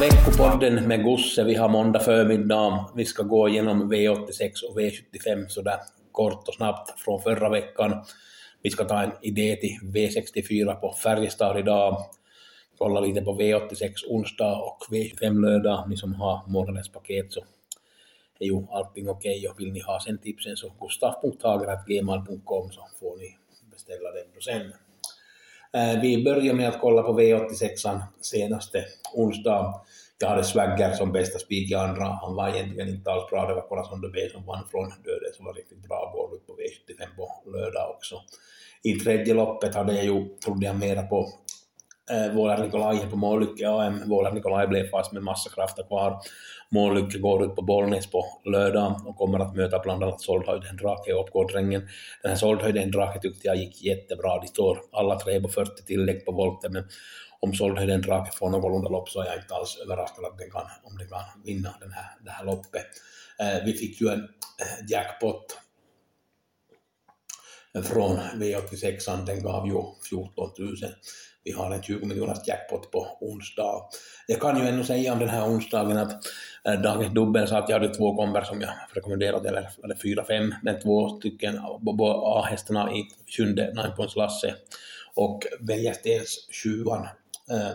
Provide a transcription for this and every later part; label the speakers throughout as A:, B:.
A: Veckopodden med Gusse. Vi har måndag förmiddag. Vi ska gå igenom V86 och V75 sådär kort och snabbt från förra veckan. Vi ska ta en idé till V64 på Färjestad idag. Kolla lite på V86 onsdag och V25 lördag. Ni som har månadens paket så är ju allting okej okay. och vill ni ha sen tipsen så gustaf.tager.gmail.com så får ni beställa den sen. Eh, vi började med att kolla på V86 senaste onsdag. Jag hade Swagger som bästa spik i andra, han var egentligen inte alls bra, det var Corazon de B som vann från döden som var riktigt bra, gård på V75 på lördag också. I tredje loppet hade jag ju, trodde jag mera på Eh, Vålar Nikolaj på Mållycke AM. Vålar Nikolaj blev fast med massa krafter kvar. Mållycke går ut på Bollnäs på lördag och kommer att möta bland annat Soldhöjden Drake och Uppgårdrängen. Den här Soldhöjden Drake tyckte jag gick jättebra. De står alla tre på 40 tillägg på volten, men om Soldhöjden Drake får någorlunda lopp så är jag inte alls överraskad att den kan, om den kan vinna den här, det här loppet. Eh, vi fick ju en eh, jackpot från V86, den gav ju 14 000. Vi har en 20 miljoners jackpot på onsdag. Jag kan ju ännu säga om den här onsdagen att eh, äh, dagens dubbel sa att jag hade två komber som jag rekommenderade, eller, eller fyra, fem, men två stycken eh, A-hästarna i sjunde Nine Points Lasse och Väljastens sjuan äh,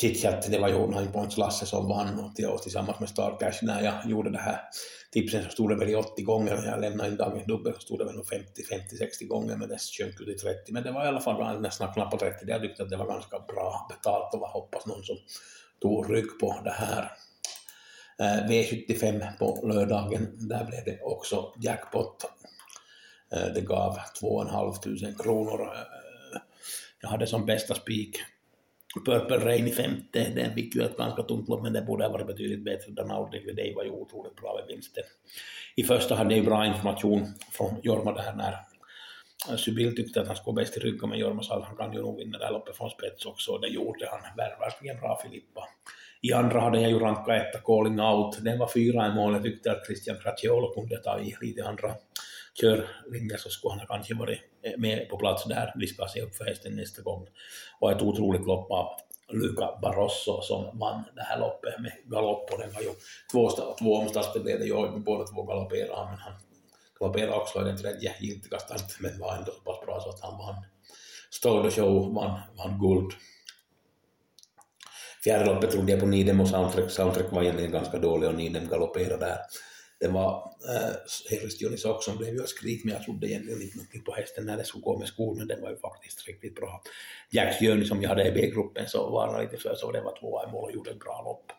A: Chitchat, det var ju Nine Points Lasse som vann och tillsammans med Starcash när jag gjorde det här tipsen så stod det väl i 80 gånger och jag lämnade in dagens dubbel så stod det väl 50, 50, 60 gånger men det sjönk ut i 30. Men det var i alla fall nästan knappt på 30. Jag tyckte att det var ganska bra betalt och hoppas någon som tog rygg på det här. Eh, V75 på lördagen, där blev det också jackpot. Eh, det gav 2 500 kronor. Eh, jag hade som bästa spik Purple Rain i femte, den fick ju ett ganska tungt lopp, men det borde ha varit betydligt bättre. Den Outlive Day var ju otroligt bra med vinsten. I första hade jag bra information från Jorma där när Sybil tyckte att han skulle bäst i ryggen, men Jorma sa att han kan ju nog vinna det här loppet från spets också, och det gjorde han. Verkligen bra Filippa. I andra hade jag ju rankat etta Calling Out, den var fyra i mål. Jag tyckte att Christian Gratiolo kunde ta i lite andra körlinjer så skulle han kanske varit med på plats där. Vi ska se upp för hästen nästa gång. Och ett otroligt lopp av Luca Barroso som vann det här loppet med galopp och det var ju två, två omstarter blev det ju, båda två galopperade men han galopperade också i den tredje giltiga starten men var ändå så pass bra så att han vann. Stole Show vann, vann guld. Fjärde loppet trodde jag på Nidem och Soundtrack. Soundtrack var egentligen ganska dålig och Nidem galopperade där det var eh, äh, Harris också som blev ju skrik, men jag trodde egentligen inte någonting på hästen när det skulle gå med skor, men den var ju faktiskt riktigt bra. Jack Jöni som jag hade i B-gruppen så var lite för så, det var tvåa i mål och gjorde ett bra lopp.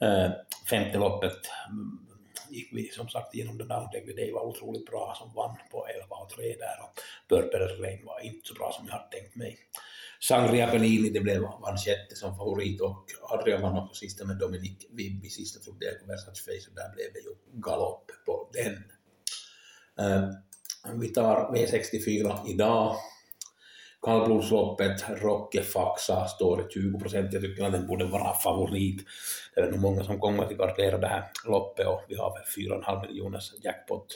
A: Äh, femte loppet mm, gick vi som sagt igenom den där, det var otroligt bra som vann på 11 och 3 där och Purple Rain var inte så bra som jag hade tänkt mig. Sangria Bellini, det blev Vanchette som favorit och Adrian vann också sista med Dominic Vibbi, sista trodde jag på Versace Face och där blev det ju galopp på den. Uh, vi tar V64 idag. Kallblodsloppet, Rocke Faxa står 20 procent. Jag tycker att den borde vara favorit. Det är nog många som kommer att gardera det här loppet och vi har väl 4,5 miljoners jackpot.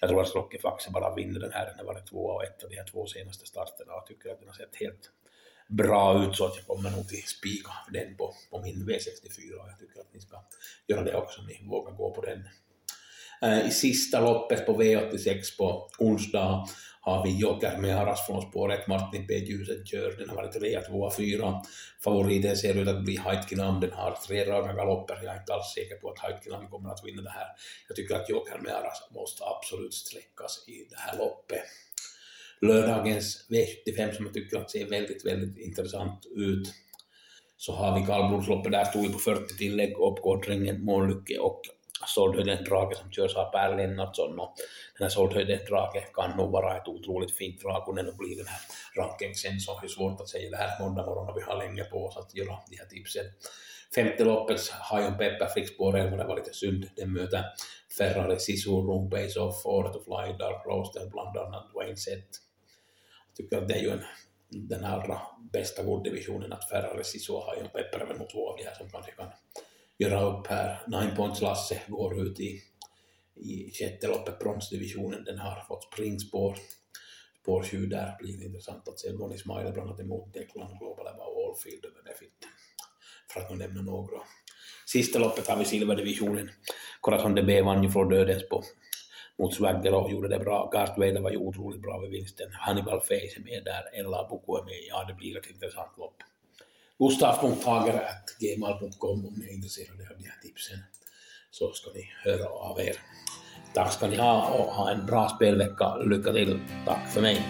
A: Jag tror att Rocke Faxa bara vinner den här. Den har varit två och ett av de här två senaste starterna och tycker att den har sett helt bra ut så att jag kommer nog till spika den på, på min V64 och jag tycker att ni ska göra det också, om ni vågar gå på den. Eh, I sista loppet på V86 på onsdag har vi Joker med Haras från spåret, Martin P. Ljuset kör, den har varit 3, 2, 4. Favoriten ser ut att bli Heitkinam, den har tre raka galopper, jag är inte alls säker på att Heitkinam kommer att vinna det här. Jag tycker att Joker med Haras måste absolut sträckas i det här loppet lördagens V75 som jag tycker att ser väldigt, väldigt intressant ut. Så har vi kallblodsloppet, där stod vi på 40 tillägg, Uppgårdrängen, Månlycke och Soldhöjdens drake som körs av Per Lennartsson och den här Soldhöjdens drake kan nog vara ett otroligt fint drag och den blir den här rankingsen så det är svårt att säga det här måndag morgon och vi har länge på oss att göra de här tipsen. Femte loppets Hajon Pepper fick spår 11, det var lite synd. Den möter Ferrari Sisu, Room Base Off, Order to Fly, Dark Roaster, Blandarna, Dwayne Set. Jag tycker att det är ju en, den allra bästa gulddivisionen att Ferrari Sisu och Hajon Pepper är väl nog två av de här som kanske kan göra upp här. Nine Points Lasse går ut i, i sjätte loppet, bronsdivisionen, den har fått springspår. Spår 7 där blir det intressant att se Bonnie Smiley bland annat emot Declan Global About Allfield över Benefit. för att nu nämna några. Sista loppet har vi silverdivisionen. Corazon de B vann ju från dödens på mot Swagger och gjorde det bra. Gart Vader var ju otroligt bra vid vinsten. Hannibal Face är med där, Ella Boko är med. Ja, det blir ett intressant lopp. Gustaf.tager.gmail.com om ni är intresserade av de här tipsen så ska ni höra av er. Tack ska ni ha och ha en bra spelvecka. Lycka till. Tack för mig.